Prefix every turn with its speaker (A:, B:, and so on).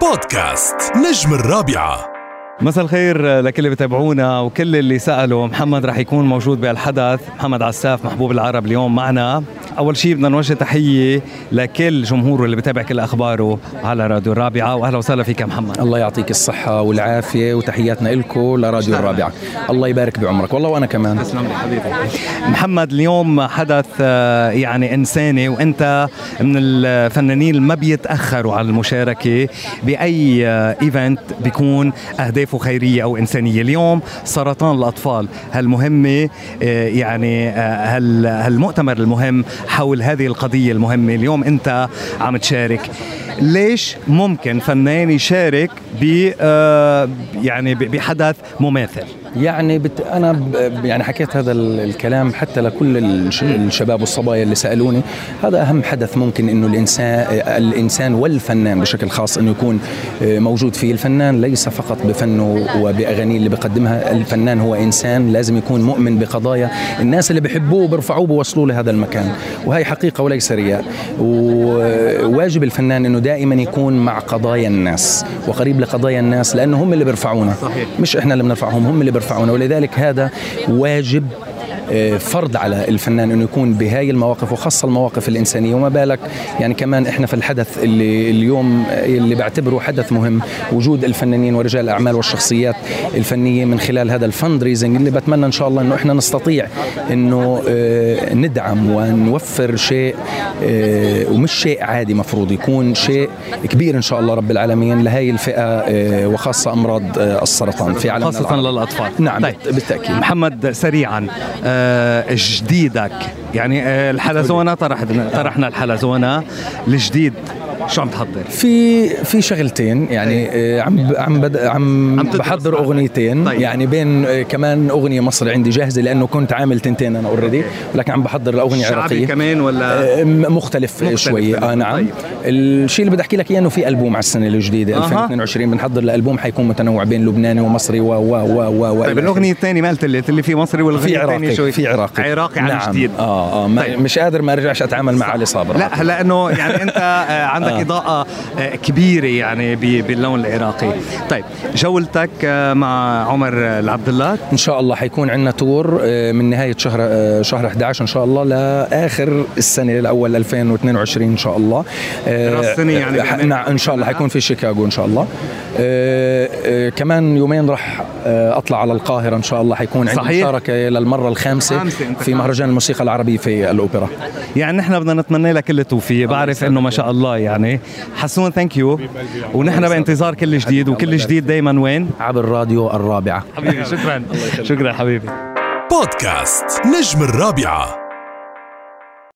A: بودكاست نجم الرابعة.
B: مساء الخير لكل اللي بتابعونا وكل اللي سألوا. محمد رح يكون موجود بهالحدث محمد عساف محبوب العرب اليوم معنا. أول شيء بدنا نوجه تحية لكل جمهوره اللي بتابع كل أخباره على راديو الرابعة. وأهلا وسهلا فيك يا محمد.
C: الله يعطيك الصحة والعافية وتحياتنا لكم لراديو الرابعة. الله يبارك بعمرك. والله وأنا كمان.
B: تسلم لي حبيبي. محمد اليوم حدث آه، يعني إنساني وأنت من الفنانين اللي ما بيتأخروا على المشاركة بأي ايفنت بيكون أهدافه خيرية أو إنسانية. اليوم سرطان الأطفال هالمهمة آه، يعني آه، هال- هالمؤتمر المهم حول هذه القضية المهمة؟ اليوم أنت عم تشارك. ليش ممكن فنان يشارك ب آه، يعني بحدث مماثل؟
C: يعني بت... أنا ب... يعني حكيت هذا ال- الكلام حتى لكل الش... الشباب والصبايا اللي سألوني. هذا أهم حدث ممكن إنه الإنسان الإنسان والفنان بشكل خاص إنه يكون آه، موجود فيه. الفنان ليس فقط بفنه وبأغانيه اللي بيقدمها الفنان هو إنسان لازم يكون مؤمن بقضايا. الناس اللي بيحبوه وبيرفعوه بوصلوه لهذا المكان. وهي حقيقة وليس رياء. وواجب الفنان إنه دائما يكون مع قضايا الناس وقريب لقضايا الناس لأنه هم اللي بيرفعونا
B: صحيح.
C: مش إحنا اللي بنرفعهم هم اللي بيرفعونا ولذلك هذا واجب فرض على الفنان إنه يكون بهاي المواقف وخاصة المواقف الإنسانية وما بالك يعني كمان إحنا في الحدث اللي اليوم آه، اللي بعتبره حدث مهم وجود الفنانين ورجال الأعمال والشخصيات الفنية من خلال هذا الفند ريزنج اللي بتمنى إن شاء الله إنه إحنا نستطيع إنه آه، ندعم ونوفر شيء آه، ومش شيء عادي مفروض يكون شيء كبير إن شاء الله رب العالمين لهي الفئة آه، وخاصة أمراض آه، السرطان في عالمنا
B: خاصة
C: العربي.
B: للأطفال
C: نعم
B: طيب.
C: بالت- بالتأكيد
B: محمد سريعا آه، جديدك. يعني آه، الحلزونة طرحنا طرحنا الحلزونة الجديد شو عم تحضر؟
C: في في شغلتين يعني آه، عم عم بد عم, بحضر. أغنيتين
B: طيب.
C: يعني بين آه، كمان أغنية مصري عندي جاهزة لأنه كنت عامل تنتين أنا already ولكن عم بحضر الأغنية
B: شعبي
C: عراقية
B: كمان ولا
C: آه، مختلف,
B: مختلف
C: شوي. آه نعم
B: طيب.
C: الشيء اللي بدي أحكي لك إياه إنه في ألبوم على السنة الجديدة
B: أها.
C: 2022 بنحضر لالبوم حيكون متنوع بين لبناني ومصري و و و و
B: طيب الأغنية الثانية ما قلت لي قلت لي في مصري
C: في
B: والاغنيه الثانية
C: عراقي
B: شو
C: في عراقي
B: عراقي عن
C: نعم.
B: جديد
C: آه آه
B: طيب.
C: مش قادر ما ارجعش أتعامل مع علي صابر
B: لا لأنه يعني أنت آه، عندك
C: آه.
B: إضاءة آه، كبيرة يعني باللون العراقي. طيب جولتك آه، مع عمر العبد الله
C: إن شاء الله حيكون عندنا تور آه، من نهاية شهر شهر 11 إن شاء الله لآخر السنة الأول 2022 إن شاء الله.
B: السنة يعني
C: نعم إن شاء الله حيكون في شيكاغو إن شاء الله. كمان يومين راح أطلع على القاهرة إن شاء الله. حيكون عندي
B: صحيح؟
C: مشاركة
B: للمرة الخامسة
C: في. مهرجان الموسيقى العربيه في الأوبرا.
B: يعني نحن بدنا نتمنى لك كل التوفيق. بعرف إنه ما شاء الله يعني. حسون thank you ونحن بانتظار كل جديد وكل جديد دائما وين؟
C: عبر راديو الرابعة.
B: حبيبي شكرا. شكرا حبيبي.
A: بودكاست نجم الرابعة.